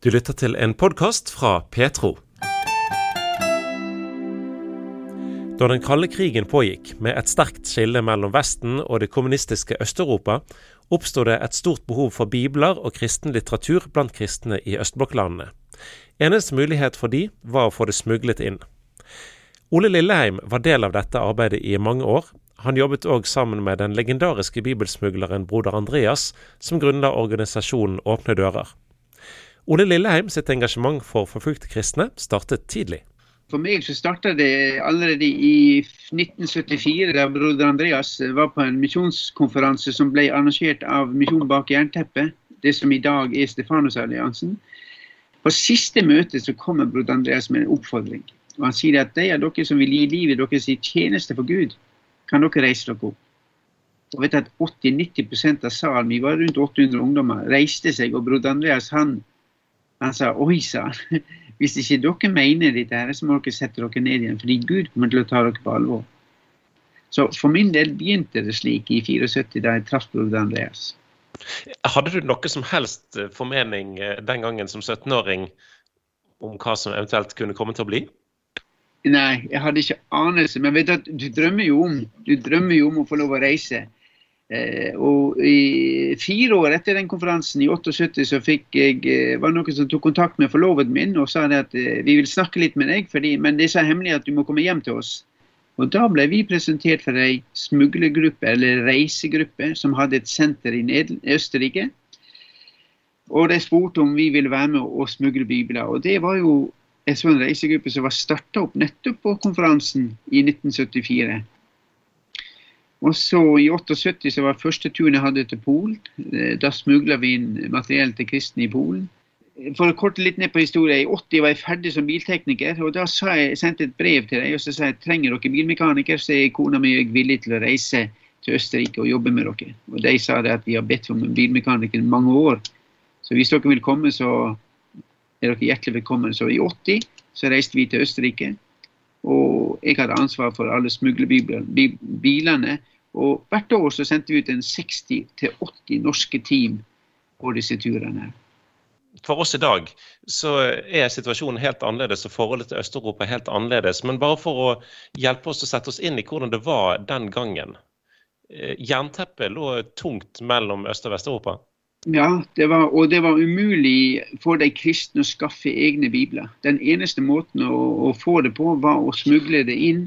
Du lytter til en podkast fra Petro. Da den kalde krigen pågikk, med et sterkt skille mellom Vesten og det kommunistiske Øst-Europa, oppstod det et stort behov for bibler og kristen litteratur blant kristne i østblokklandene. Eneste mulighet for de var å få det smuglet inn. Ole Lilleheim var del av dette arbeidet i mange år. Han jobbet òg sammen med den legendariske bibelsmugleren broder Andreas, som grunnla organisasjonen Åpne dører. Ole Lilleheim sitt engasjement for forfulgte kristne startet tidlig. For meg så starta det allerede i 1974, da broder Andreas var på en misjonskonferanse som ble arrangert av Misjon bak jernteppet, det som i dag er Stefanusalliansen. På siste møte så kommer broder Andreas med en oppfordring. Og Han sier at de av dere som vil gi livet deres i tjeneste for Gud, kan dere reise dere opp. Og vet at 80-90% av salen, vi var rundt 800 ungdommer, reiste seg, og broder Andreas han han sa oi, sa. Hvis ikke dere mener dette, her, så må dere sette dere ned igjen, fordi Gud kommer til å ta dere på alvor. Så for min del begynte det slik i 74, da jeg traff broder Andreas. Hadde du noe som helst eh, formening eh, den gangen som 17-åring om hva som eventuelt kunne komme til å bli? Nei, jeg hadde ikke anelse. Men vet du, du drømmer jo om du drømmer jo om å få lov å reise. Eh, og i fire år etter den konferansen, i 78, så fikk jeg, eh, var det noen som tok kontakt med forloveden min og sa at eh, vi vil snakke litt med deg, fordi, men det er så hemmelig at du må komme hjem til oss. Og Da ble vi presentert for ei smuglergruppe, eller reisegruppe, som hadde et senter i Østerrike. Og de spurte om vi ville være med og smugle bibler. Og det var jo en sånn reisegruppe som var starta opp nettopp på konferansen i 1974. Og så I 78 så var første turen jeg hadde til Polen. Eh, da smugla vi inn materiell til kristne i Polen. For å korte litt ned på historien, I 80 var jeg ferdig som biltekniker. og Da jeg, sendte jeg et brev til dem og så sa jeg, trenger dere bilmekaniker, så er kona mi villig til å reise til Østerrike og jobbe med dere. Og De sa det at vi har bedt om en bilmekaniker i mange år. Så hvis dere vil komme, så er dere hjertelig velkommen. Så i 80 så reiste vi til Østerrike. Jeg hadde ansvar for alle smuglerbilene. Og hvert år så sendte vi ut en 60-80 norske team på disse turene. For oss i dag så er situasjonen helt annerledes og forholdet til Øst-Europa helt annerledes. Men bare for å hjelpe oss å sette oss inn i hvordan det var den gangen. Eh, jernteppet lå tungt mellom Øst- og Vest-Europa? Ja, det var, og det var umulig for de kristne å skaffe egne bibler. Den eneste måten å, å få det på, var å smugle det inn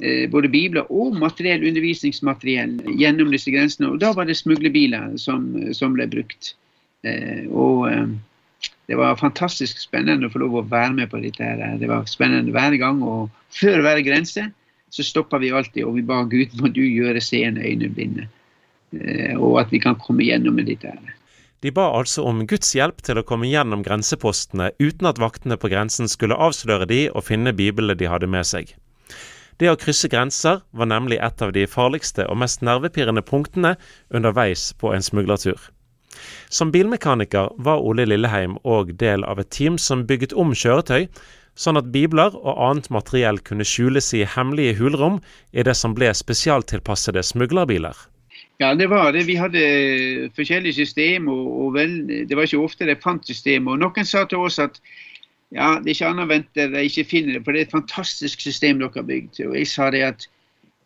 Eh, både bibler og materiell undervisningsmateriell gjennom disse grensene. Og da var det smuglerbiler som, som ble brukt. Eh, og eh, det var fantastisk spennende å få lov å være med på dette. her. Det var spennende hver gang. Og før hver grense så stoppa vi alltid og vi ba Gud må du gjøre seende øyne blinde. Og at vi kan komme gjennom med dette. her. De ba altså om Guds hjelp til å komme gjennom grensepostene uten at vaktene på grensen skulle avsløre de og finne biblene de hadde med seg. Det å krysse grenser var nemlig et av de farligste og mest nervepirrende punktene underveis på en smuglertur. Som bilmekaniker var Ole Lilleheim òg del av et team som bygget om kjøretøy, sånn at bibler og annet materiell kunne skjules i hemmelige hulrom i det som ble spesialtilpassede smuglerbiler. Ja, det var det. Vi hadde forskjellige systemer. og, vel, det var ikke ofte de fant systemer. Og noen sa til oss at ja, det er ikke annet å vente de ikke finner det, for det er et fantastisk system dere har bygd. Og jeg sa det at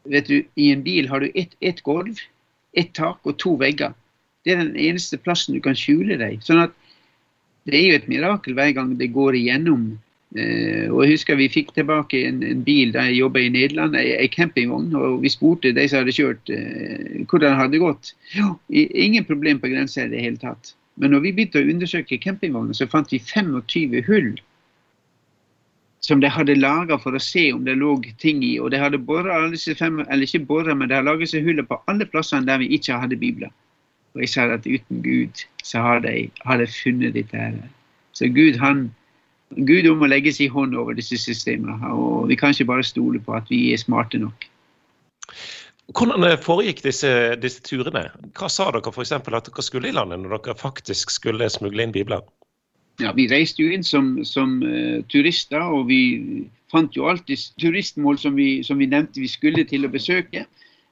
vet du, i en bil har du ett et gulv, ett tak og to vegger. Det er den eneste plassen du kan skjule deg. Sånn at det er jo et mirakel hver gang det går igjennom. Eh, og jeg husker Vi fikk tilbake en, en bil da jeg jobba i Nederland, ei campingvogn. og Vi spurte de som hadde kjørt, eh, hvordan hadde gått. Jo, ingen problem på grensa i det hele tatt. Men når vi begynte å undersøke campingvogner, så fant vi 25 hull som de hadde laga for å se om det lå ting i. Og de hadde borra alle disse fem, eller ikke borra, men de hadde laget seg huller på alle plassene der vi ikke hadde bibler. Og jeg sa at uten Gud så har de, har de funnet dette her. Så Gud han, Gud om å legge sin hånd over disse systemene. Og vi kan ikke bare stole på at vi er smarte nok. Hvordan eh, foregikk disse, disse turene? Hva sa dere f.eks. at dere skulle i landet når dere faktisk skulle smugle inn bibler? ja, vi reiste jo inn som, som uh, turister, og vi fant jo alltid turistmål som vi, som vi, nevnte vi skulle til å besøke.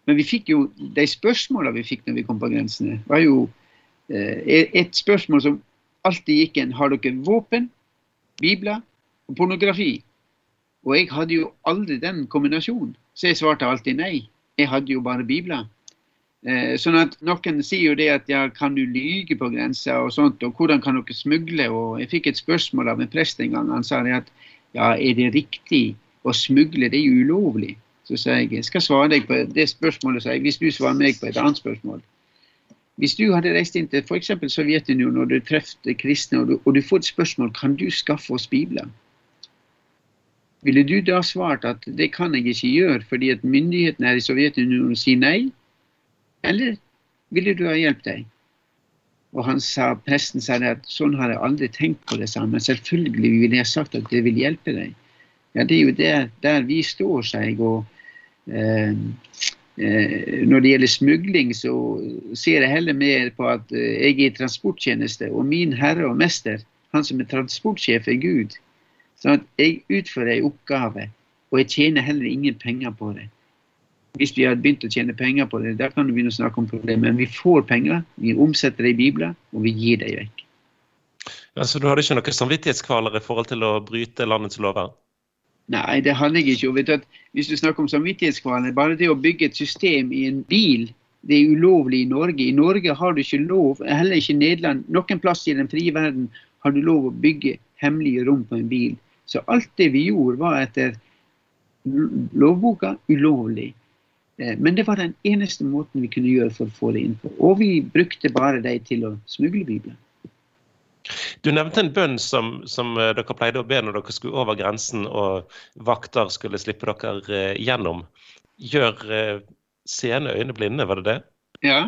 Men vi fikk jo de spørsmåla vi fikk når vi kom på grensene, var jo uh, et spørsmål som alltid gikk en Har dere våpen, bibler og pornografi? Og jeg hadde jo aldri den kombinasjonen, så jeg svarte alltid nei. Jeg hadde jo bare bibler. Eh, sånn at Noen sier jo det at ja, kan du lyge på grensa og sånt, og hvordan kan dere smugle? Og Jeg fikk et spørsmål av en prest en gang. Han sa det at ja, er det riktig å smugle? Det er jo ulovlig. Så sa jeg jeg skal svare deg på det spørsmålet, sa jeg, hvis du svarer meg på et annet spørsmål. Hvis du hadde reist inn til f.eks. Sovjetunionen og du traff kristne, og du, og du får et spørsmål kan du skaffe oss bibler, ville du da svart at det kan jeg ikke gjøre fordi at myndighetene her i Sovjetunionen sier nei? Eller ville du ha hjulpet deg? Og han sa, presten sa det at sånn har jeg aldri tenkt på det samme. Selvfølgelig ville jeg sagt at det vil hjelpe deg. Ja, det er jo der, der vi står, sa jeg. Og eh, når det gjelder smugling, så ser jeg heller mer på at eh, jeg er i transporttjeneste, og min herre og mester, han som er transportsjef, er Gud. Sånn jeg utfører en oppgave, og jeg tjener heller ingen penger på det. Hvis vi hadde begynt å tjene penger på det, da kan du begynne å snakke om problemer. Men vi får penger, vi omsetter det i Bibelen, og vi gir det vekk. Ja, så du hadde ikke noen samvittighetskvaler i forhold til å bryte landets lover? Nei, det handler ikke. om. du hvis du snakker om samvittighetskvaler, bare det å bygge et system i en bil, det er ulovlig i Norge. I Norge har du ikke lov, heller ikke i Nederland, noen plass i den frie verden har du lov å bygge hemmelige rom på en bil. Så alt det vi gjorde, var etter lovboka ulovlig. Eh, men det var den eneste måten vi kunne gjøre for å få det inn på. Og vi brukte bare de til å smugle Bibelen. Du nevnte en bønn som, som, eh, dere pleide å be når dere skulle over grensen og vakter skulle slippe dere eh, gjennom. Gjør seende øyne blinde, var det det? Ja.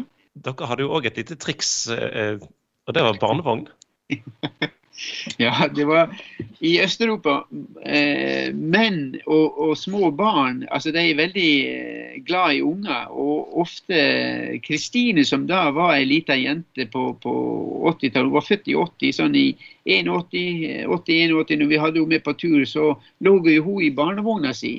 Dere hadde jo òg et lite triks, og det var barnevogn. Ja, det var i Øst-Europa. Eh, menn og, og, små barn altså de er veldig eh, glad i unger. Og ofte Kristine, som da var ei lita jente på, på 80-tallet, hun var født i 80, sånn i 81, 80-81, når vi hadde henne med på tur, så lå hun i barnevogna si.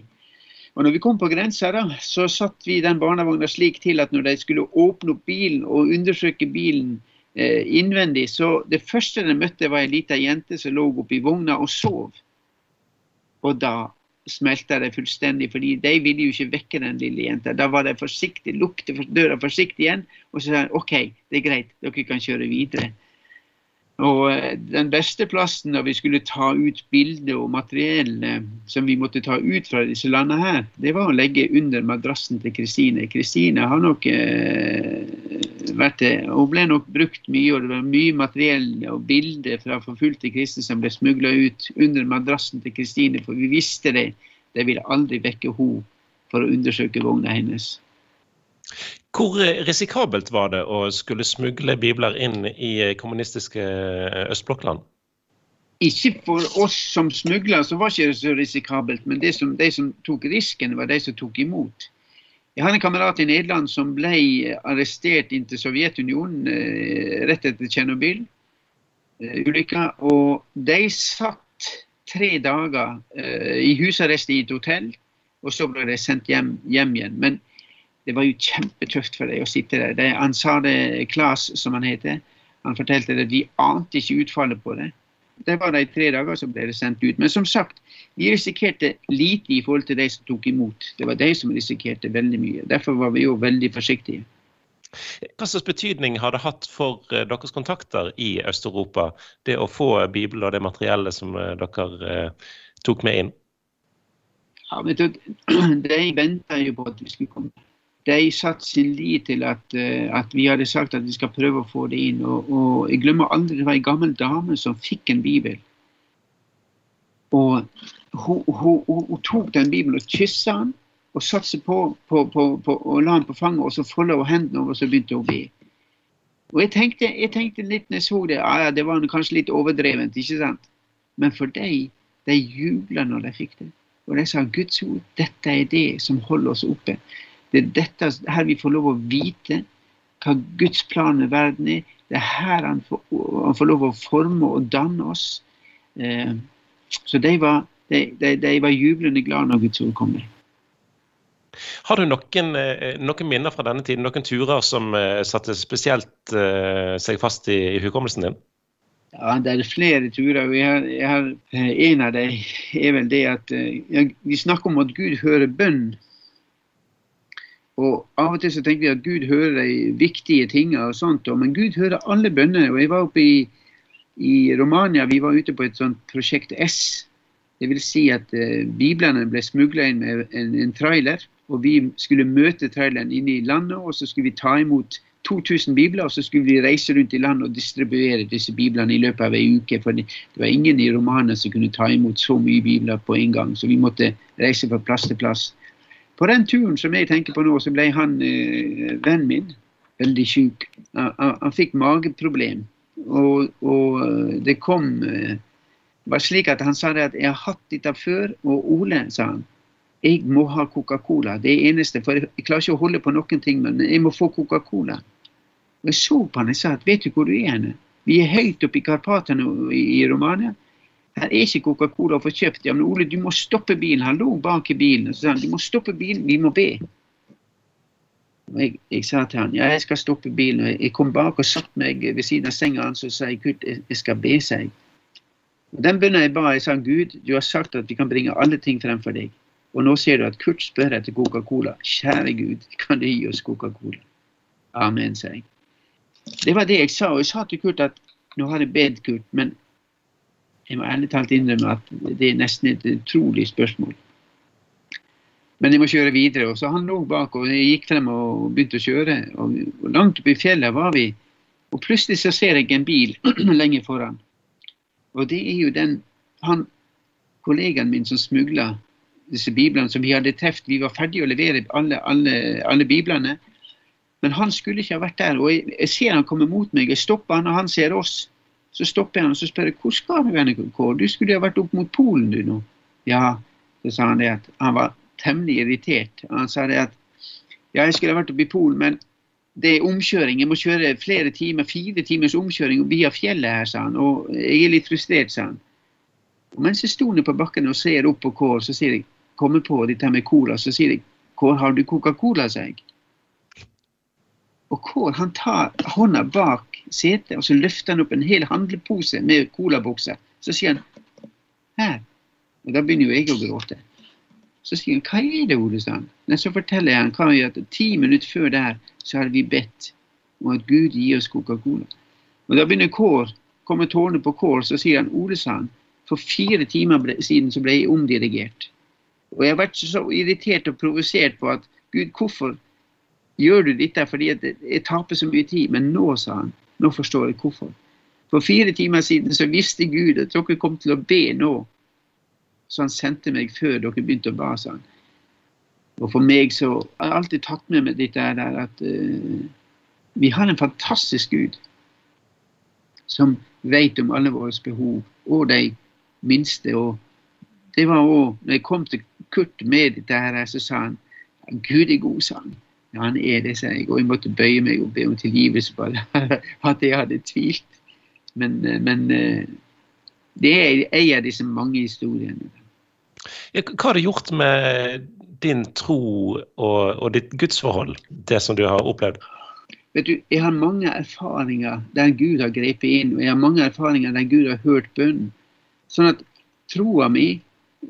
Og når vi kom på grensa, da, så satt vi den barnevogna slik til at når de skulle åpne opp bilen og undersøke bilen, innvendig. Så det første de møtte, var ei lita jente som lå oppi vogna og sov. Og da smelta det fullstendig, fordi de ville jo ikke vekke den lille jenta. Da var det forsiktig, lukte døra forsiktig igjen, og så sa de OK, det er greit, dere kan kjøre videre. Og eh, Den beste plassen da vi skulle ta ut bilder og materiell eh, som vi måtte ta ut fra disse landene her, det var å legge under madrassen til Kristine. Kristine har nok eh, vært det, Hun ble nok brukt mye, og det var mye materiell og bilder fra forfulgte kristne som ble smugla ut under madrassen til Kristine, for vi visste det. Det ville aldri vekke henne for å undersøke vogna hennes. Hvor risikabelt var det å skulle smugle bibler inn i kommunistiske eh, østblokkland? Ikke for oss som smugla, så var det ikke så risikabelt. Men som, de som tok risken, var de som tok imot. Jeg har en kamerat i Nederland som ble arrestert inn til Sovjetunionen eh, rett etter Tsjernobyl-ulykka. Eh, og de satt tre dager eh, i husarrest i et hotell, og så ble de sendt hjem, hjem igjen. Men det var jo kjempetøft for dem å sitte der. De, han sa det, Klas som han heter, han fortalte det, de ante ikke utfallet på det. Det var de tre dager så ble det sendt ut. Men som sagt, vi risikerte lite i forhold til de som tok imot. Det var de som risikerte veldig mye. Derfor var vi jo veldig forsiktige. Hva slags betydning har det hatt for eh, deres kontakter i Øst-Europa, det å få Bibelen og det materiellet som eh, dere eh, tok med inn? Ja, vet du, De venta jo på at vi skulle komme de satte sin lit til at, eh, at, vi hadde sagt at vi skal prøve å få det inn. Og, og jeg glemmer aldri det var en gammel dame som fikk en bibel. Og hun, hun, hun, hun tok den bibelen og kyssa den og satte seg på, på, på, på, og la den på fanget, og så folda hun hendene over, og så begynte hun å be. Og jeg tenkte, jeg tenkte litt når jeg så det, ja, det var kanskje litt overdrevent, ikke sant? Men for dem, de jubla når de fikk det. Og de sa Guds ord, dette er det som holder oss oppe. Det er dette her vi får lov å vite hva Guds plan med verden er. Det er her han får, han får lov å forme og danne oss. Eh, så de var, de, de, de var, jublende glade når Guds ord kommer. Har du noen, eh, noen, minner fra denne tiden, noen turer som uh, satte spesielt uh, seg fast i, i hukommelsen din? Ja, det er flere turer. jeg har, en av dem er vel det at ja, vi snakker om at Gud hører bønn. Og Av og til så tenker vi at Gud hører de viktige tingene, og sånt, men Gud hører alle bønner. og Jeg var oppe i, i Romania, vi var ute på et sånt prosjekt S. Det vil si at eh, Biblene ble smugla inn med en, en, trailer. og Vi skulle møte traileren inne i landet, og så skulle vi ta imot 2000 bibler. Og så skulle vi reise rundt i landet og distribuere disse biblene i løpet av ei uke. For det var ingen i Romania som kunne ta imot så mye bibler på en gang. Så vi måtte reise fra plass til plass. På den turen som jeg tenker på nå, så ble han eh, vennen min veldig syk. Han, han, fikk mageproblem. Og, og, eh, det kom eh, var slik at Han sa det at 'jeg har hatt dette før', og Ole, sa han, 'jeg må ha Coca-Cola'. Det er eneste, for jeg klarer ikke å holde på noen ting, men jeg må få Coca-Cola. Og Jeg så på han og sa at 'vet du hvor du er henne'? Vi er høyt oppe i Karpatene i Romania. Her er ikke Coca-Cola å få kjøpt. Ja, men Ole, du må stoppe bilen. Han lå bak i bilen. Og sa han, du må stoppe bilen, vi må be. Og jeg, jeg, sa til han, ja, jeg skal stoppe bilen. Og jeg kom bak og satte meg ved siden av senga hans og sa Gud, jeg skal be seg. Og Den bønnen jeg ba, jeg sa Gud, du har sagt at vi kan bringe alle ting frem for deg. Og nå ser du at Kurt spør etter Coca-Cola. Kjære Gud, kan du gi oss Coca-Cola? Amen, sa jeg. Det var det jeg sa. Og jeg sa til Kurt at nå har jeg bedt Kurt, men jeg må ærlig talt innrømme at det er nesten et utrolig spørsmål. Men jeg må kjøre videre. Og så han lå bak, og jeg gikk frem og begynte å kjøre. Og, langt oppe i fjellet var vi. Og plutselig så ser jeg en bil lenger foran. Og det er jo den han, kollegaen min som smugla disse biblene som vi hadde truffet. Vi var ferdige å levere alle, alle, alle, biblene. Men han skulle ikke ha vært der. Og jeg, jeg ser han komme mot meg. Jeg stopper han, og han ser oss. Så stopper han og så spør jeg, hvor skal du hen, Kåre? Du skulle ha vært opp mot Polen du nå. Ja, så sa han det at han var temmelig irritert. Han sa det at ja, jeg skulle ha vært oppe i Polen, men det er omkjøring. Jeg må kjøre flere timer, fire timers omkjøring via fjellet her, sa han. Og jeg er litt frustrert, sa han. Og mens jeg sto på bakken og ser opp på Kål, så sier jeg, kommer på dette med cola, så sier jeg, Kål, har du Coca-Cola, sa jeg. Og Kål han tar hånda bak setet, og så løfter han opp en hel handlepose med colabokser. Så sier han, her. Og da begynner jo jeg å gråte. Så sier han, hva er det, Ole? sa. Men så forteller jeg han hva at ti minutter før der så hadde vi bedt om at Gud gir oss Coca-Cola. Og Da begynner Kår, kommer tårene på Kår, så sier han Ole sa for fire timer siden så ble jeg omdirigert. Og jeg har vært så irritert og provosert på at Gud, hvorfor gjør du dette? Fordi jeg taper så mye tid. Men nå, sa han, nå forstår jeg hvorfor. For fire timer siden så visste Gud at dere kom til å be nå. Så han sendte meg før dere begynte å ba, sa han. Og for meg så har jeg alltid tatt med meg dette der at uh, vi har en fantastisk Gud som vet om alle våre behov, og de minste. Og det var òg Når jeg kom til Kurt med dette, her, så sa han Gud er god, sa han. Ja, han er det, sa jeg. Og jeg måtte bøye meg og be om tilgivelse for at jeg hadde tvilt. Men, eh, men eh, det er en av disse mange historiene. Hva har det gjort med din tro og, og ditt gudsforhold, det som du har opplevd? Vet du, Jeg har mange erfaringer der Gud har grepet inn, og jeg har mange erfaringer der Gud har hørt bønnen. Sånn at troa mi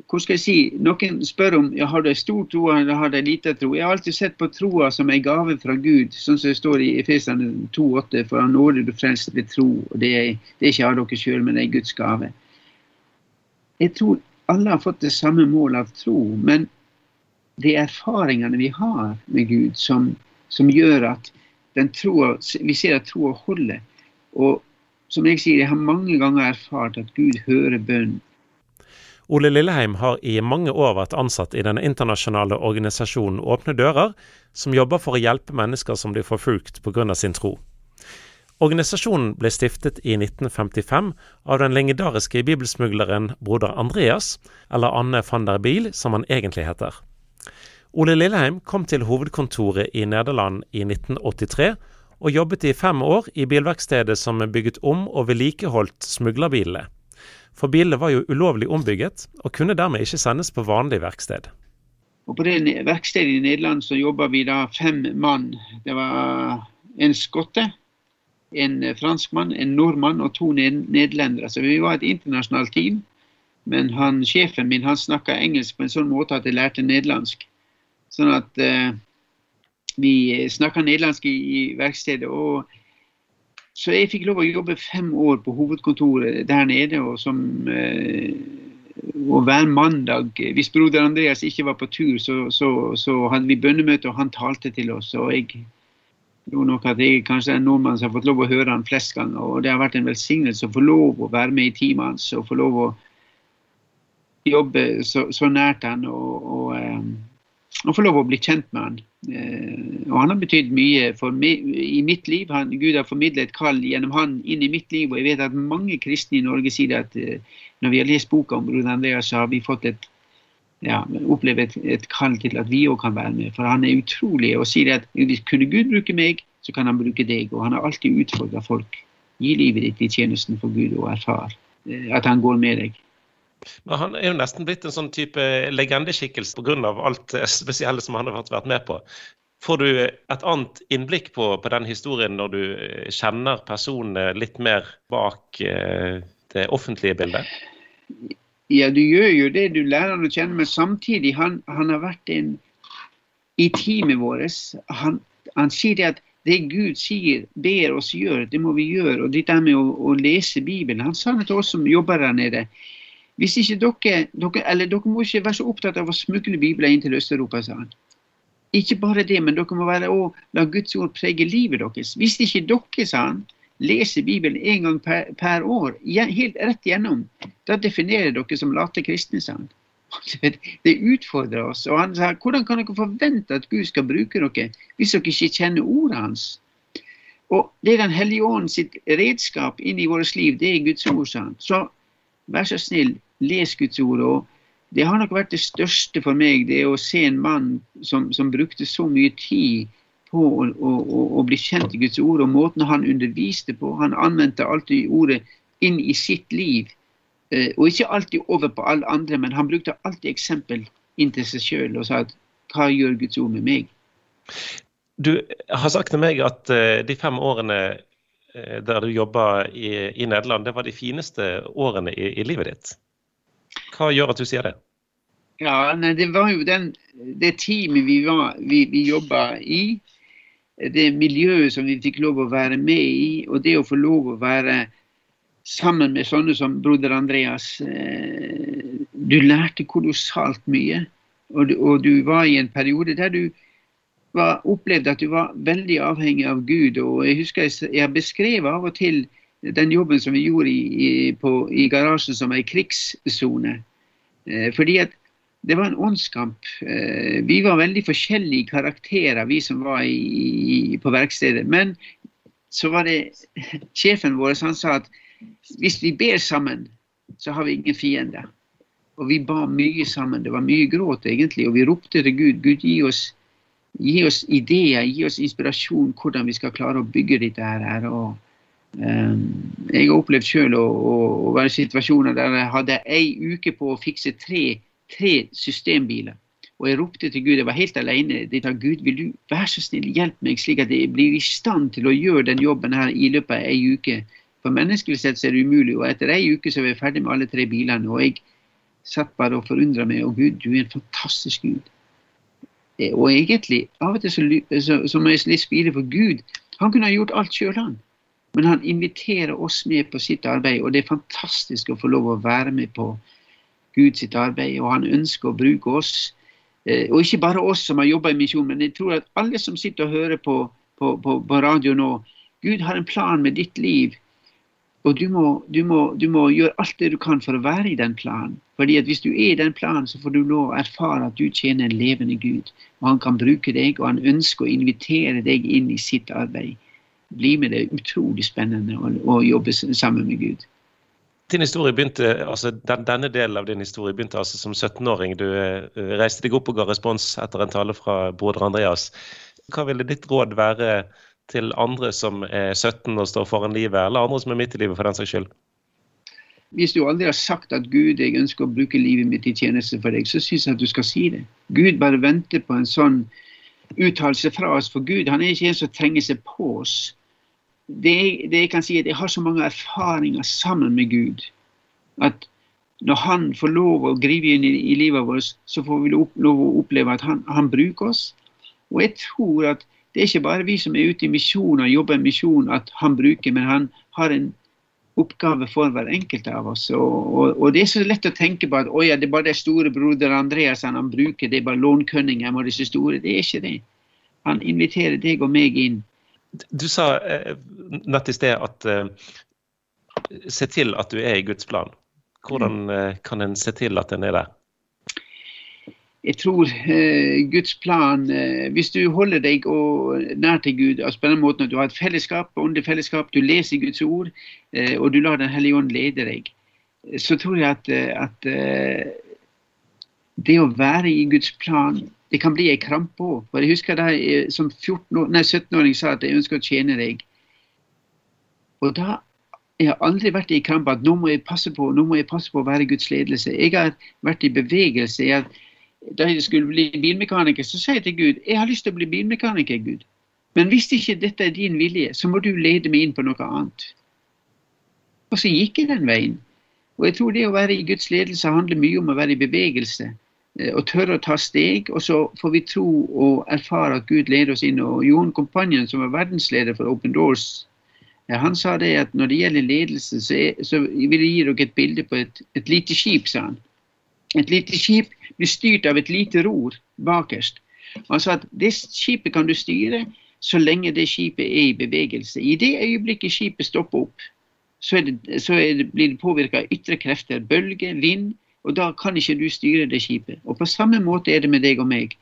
hvor skal jeg si, Noen spør om jeg har det stor tro eller har det lite tro. Jeg har alltid sett på troa som en gave fra Gud, sånn som det står i Efesene 2,8. For han nåde du frelst ved tro. og Det er, det er ikke av dere sjøl, men det er Guds gave. Jeg tror alle har fått det samme mål av tro, men det er erfaringene vi har med Gud, som, som gjør at troen, vi ser at troa holder. Og som jeg sier, jeg har mange ganger erfart at Gud hører bønn. Ole Lilleheim har i mange år vært ansatt i den internasjonale organisasjonen Åpne dører, som jobber for å hjelpe mennesker som blir forfulgt pga. sin tro. Organisasjonen ble stiftet i 1955 av den legendariske bibelsmugleren broder Andreas, eller Anne van der Biel, som han egentlig heter. Ole Lilleheim kom til hovedkontoret i Nederland i 1983, og jobbet i fem år i bilverkstedet som bygget om og vedlikeholdt smuglerbilene. For bilene var jo ulovlig ombygget, og kunne dermed ikke sendes på vanlig verksted. Og På det verkstedet i Nederland så jobba vi da fem mann. Det var en skotte, en franskmann, en nordmann og to nederlendere. Så vi var et internasjonalt team. Men han, sjefen min han snakka engelsk på en sånn måte at jeg lærte nederlandsk. Sånn at uh, vi snakka nederlandsk i, i, verkstedet. og Så jeg fikk lov å jobbe fem år på hovedkontoret der nede. og som... Uh, og hver mandag, hvis broder Andreas ikke var på tur, så, så, så hadde vi bønnemøte, og han talte til oss. og jeg tror nok at jeg kanskje er en nordmann som har fått lov å høre han flest ganger. Og det har vært en velsignelse å få lov å være med i teamet hans og få lov å jobbe så, så nært han og, og, eh, og, få lov å bli kjent med han. Eh, og han har betydd mye meg, i mitt liv. Han, Gud har formidlet et kall gjennom han inn i mitt liv. Og jeg vet at mange kristne i Norge sier at eh, når vi har lest boka om broder Andreas, så har vi fått et ja, opplevd et, et, kall til at vi òg kan være med. For han er utrolig og sier at hvis kunne Gud bruke meg, så kan han bruke deg. Og han har alltid utfordra folk. Gi livet ditt i tjenesten for Gud og erfar at han går med deg. Men Han er jo nesten blitt en sånn type legendeskikkelse pga. alt spesielle som han har vært med på. Får du et annet innblikk på, på den historien når du eh, kjenner personene litt mer bak eh, det offentlige bildet? Ja, du gjør jo det. Du lærer han å kjenne. Men samtidig, han, han har vært en i teamet vårt. Han, han sier det at det Gud sier, ber oss gjøre, det må vi gjøre. Og det der med å, å lese Bibelen Han sa det til oss som jobber der nede. Hvis ikke dere, dere, eller dere må ikke være så opptatt av å smugle Bibelen inn til Øst-Europa, sa han. Ikke bare det, men dere må være å la Guds ord prege livet deres. Hvis ikke dere, sa han, leser Bibelen en gang per, per år, helt rett igjennom, da definerer dere som late kristne, sa han. Det utfordrer oss. Og han sa hvordan kan dere forvente at Gud skal bruke dere hvis dere ikke kjenner ordet hans? Og det er Den hellige ånd sitt redskap inn i vårt liv, det er Guds ord, sa han. Så vær så snill, les Guds ord. og Det har nok vært det største for meg, det å se en mann som, som brukte så mye tid på å, å, å, bli kjent i Guds ord, og måten han underviste på. Han anvendte alltid ordet inn i sitt liv, eh, og ikke alltid over på alle andre, men han brukte alltid eksempel inn til seg sjøl og sa at hva gjør Guds ord med meg? Du har sagt til meg at uh, de fem årene uh, der du jobba i, i, Nederland, det var de fineste årene i, i livet ditt. Hva gjør at du sier det? Ja, nei, Det var jo den, det teamet vi, var, vi, vi jobba i. Det miljøet som vi fikk lov å være med i. Og det å få lov å være sammen med sånne som broder Andreas. Eh, du lærte kolossalt mye. Og du, og du var i en periode der du var, opplevde at du var veldig avhengig av Gud. Og jeg husker jeg, jeg beskrev av og til den jobben som vi gjorde i, i, på, i garasjen som ei krigssone. Eh, fordi at det var en åndskamp. Eh, vi var veldig forskjellige karakterer, vi som var i, på verkstedet. Men så var det sjefen vår som sa at hvis vi ber sammen, så har vi ingen fiender. Og vi ba mye sammen. Det var mye gråt, egentlig. Og vi ropte til Gud. Gud, gi oss, gi oss ideer, gi oss inspirasjon hvordan vi skal klare å bygge dette her. Og, jeg har opplevd selv å, å, å, være i situasjoner der jeg hadde ei uke på å fikse tre, tre systembiler. Og jeg ropte til Gud, jeg var helt alene. Jeg sa, Gud, vil du være så snill hjelpe meg, slik at jeg blir i stand til å gjøre den jobben her i løpet av ei uke. For menneskelig sett så er det umulig. Og etter ei uke så var jeg ferdig med alle tre bilene. Og jeg satt bare og forundra meg. Og Gud, du er en fantastisk Gud. Eh, og egentlig, av og til så, så, så må jeg litt spire for Gud. Han kunne ha gjort alt sjøl, han. Men han inviterer oss med på sitt arbeid, og det er fantastisk å få lov å være med på Guds arbeid. Og han ønsker å bruke oss. Eh, og ikke bare oss som har jobba i misjon, men jeg tror at alle som sitter og hører på, på, på, på radio nå, Gud har en plan med ditt liv. Og du må, du, må, du må, gjøre alt det du kan for å være i den planen. Fordi at Hvis du er i den planen, så får du lov å erfare at du tjener en levende Gud. Og Han kan bruke deg, og han ønsker å invitere deg inn i sitt arbeid bli med. Det er utrolig spennende å, å jobbe sammen med Gud. Din historie begynte, altså den, Denne delen av din historie begynte altså som 17-åring. Du uh, reiste deg opp og ga respons etter en tale fra broder Andreas. Hva ville ditt råd være til andre som er 17 og står foran livet, eller andre som er midt i livet for den saks skyld? Hvis du aldri har sagt at Gud, jeg ønsker å bruke livet mitt i tjeneste for deg, så syns jeg at du skal si det. Gud bare venter på en sånn uttalelse fra oss. For Gud han er ikke en som trenger seg på oss. det, det, jeg kan si, at jeg har så mange erfaringer sammen med Gud at når Han får lov å gripe inn i, i livet vårt, så får vi lov å oppleve at han, han, bruker oss. Og jeg tror at det er ikke bare vi som er ute i misjon og jobber i misjon, at han bruker, men han har en oppgave for hver enkelt av oss. Og, og, og, det er så lett å tenke på at ja, det er bare det store broder Andreas han, bruker, det er bare lånkønninger og disse store. Det er ikke det. Han inviterer deg og meg inn. Du sa eh, nett i sted at eh, se til at du er i Guds plan. Hvordan mm. eh, kan en se til at en er der? Jeg tror eh, Guds plan eh, Hvis du holder deg nær til Gud altså på den måten at du har et fellesskap, åndelig fellesskap, du leser Guds ord, eh, og du lar Den hellige ånd lede deg, så tror jeg at, eh, at eh, det å være i Guds plan det kan bli ei krampe òg. Jeg husker da jeg som 17-åring sa at jeg ønsker å tjene deg. Og da jeg har aldri vært i krampe at nå må jeg passe på nå må jeg passe på å være Guds ledelse. Jeg har vært i bevegelse. Jeg har da jeg skulle bli bilmekaniker, så sa jeg til Gud jeg har lyst til å bli bilmekaniker, Gud. Men hvis ikke dette er din vilje, så må du lede meg inn på noe annet. Og så gikk jeg den veien. Og jeg tror det å være i Guds ledelse handler mye om å være i bevegelse. Eh, og tørre å ta steg. Og så får vi tro og erfare at Gud leder oss inn. Og Jon Kompanjen, som var verdensleder for Open Doors, eh, han sa det at når det gjelder ledelse, så, er, så vil jeg gi dere et bilde på et, et lite skip, sa han. Et lite skip blir styrt av et lite ror bakerst. Altså at Det skipet kan du styre så lenge det skipet er i bevegelse. I det øyeblikket skipet stopper opp, så, det, så det, blir det påvirka av ytre krefter. Bølge, vind. Og da kan ikke du styre det skipet. Og På samme måte er det med deg og meg.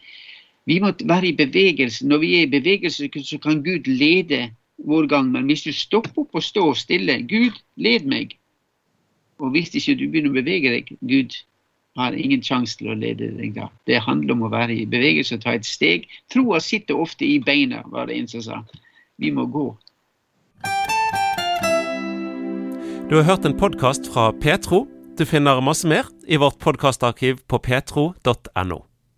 Vi må være i bevegelse. Når vi er i bevegelse, så kan Gud lede vår gang. Men hvis du stopper opp og står stille Gud, led meg. Og hvis ikke du begynner å bevege deg, Gud, har ingen sjanse til å lede deg da. Det handler om å være i bevegelse og ta et steg. Troa sitter ofte i beina, var det en som sa. Vi må gå. Du har hørt en podkast fra Petro. Du finner masse mer i vårt podkastarkiv på petro.no.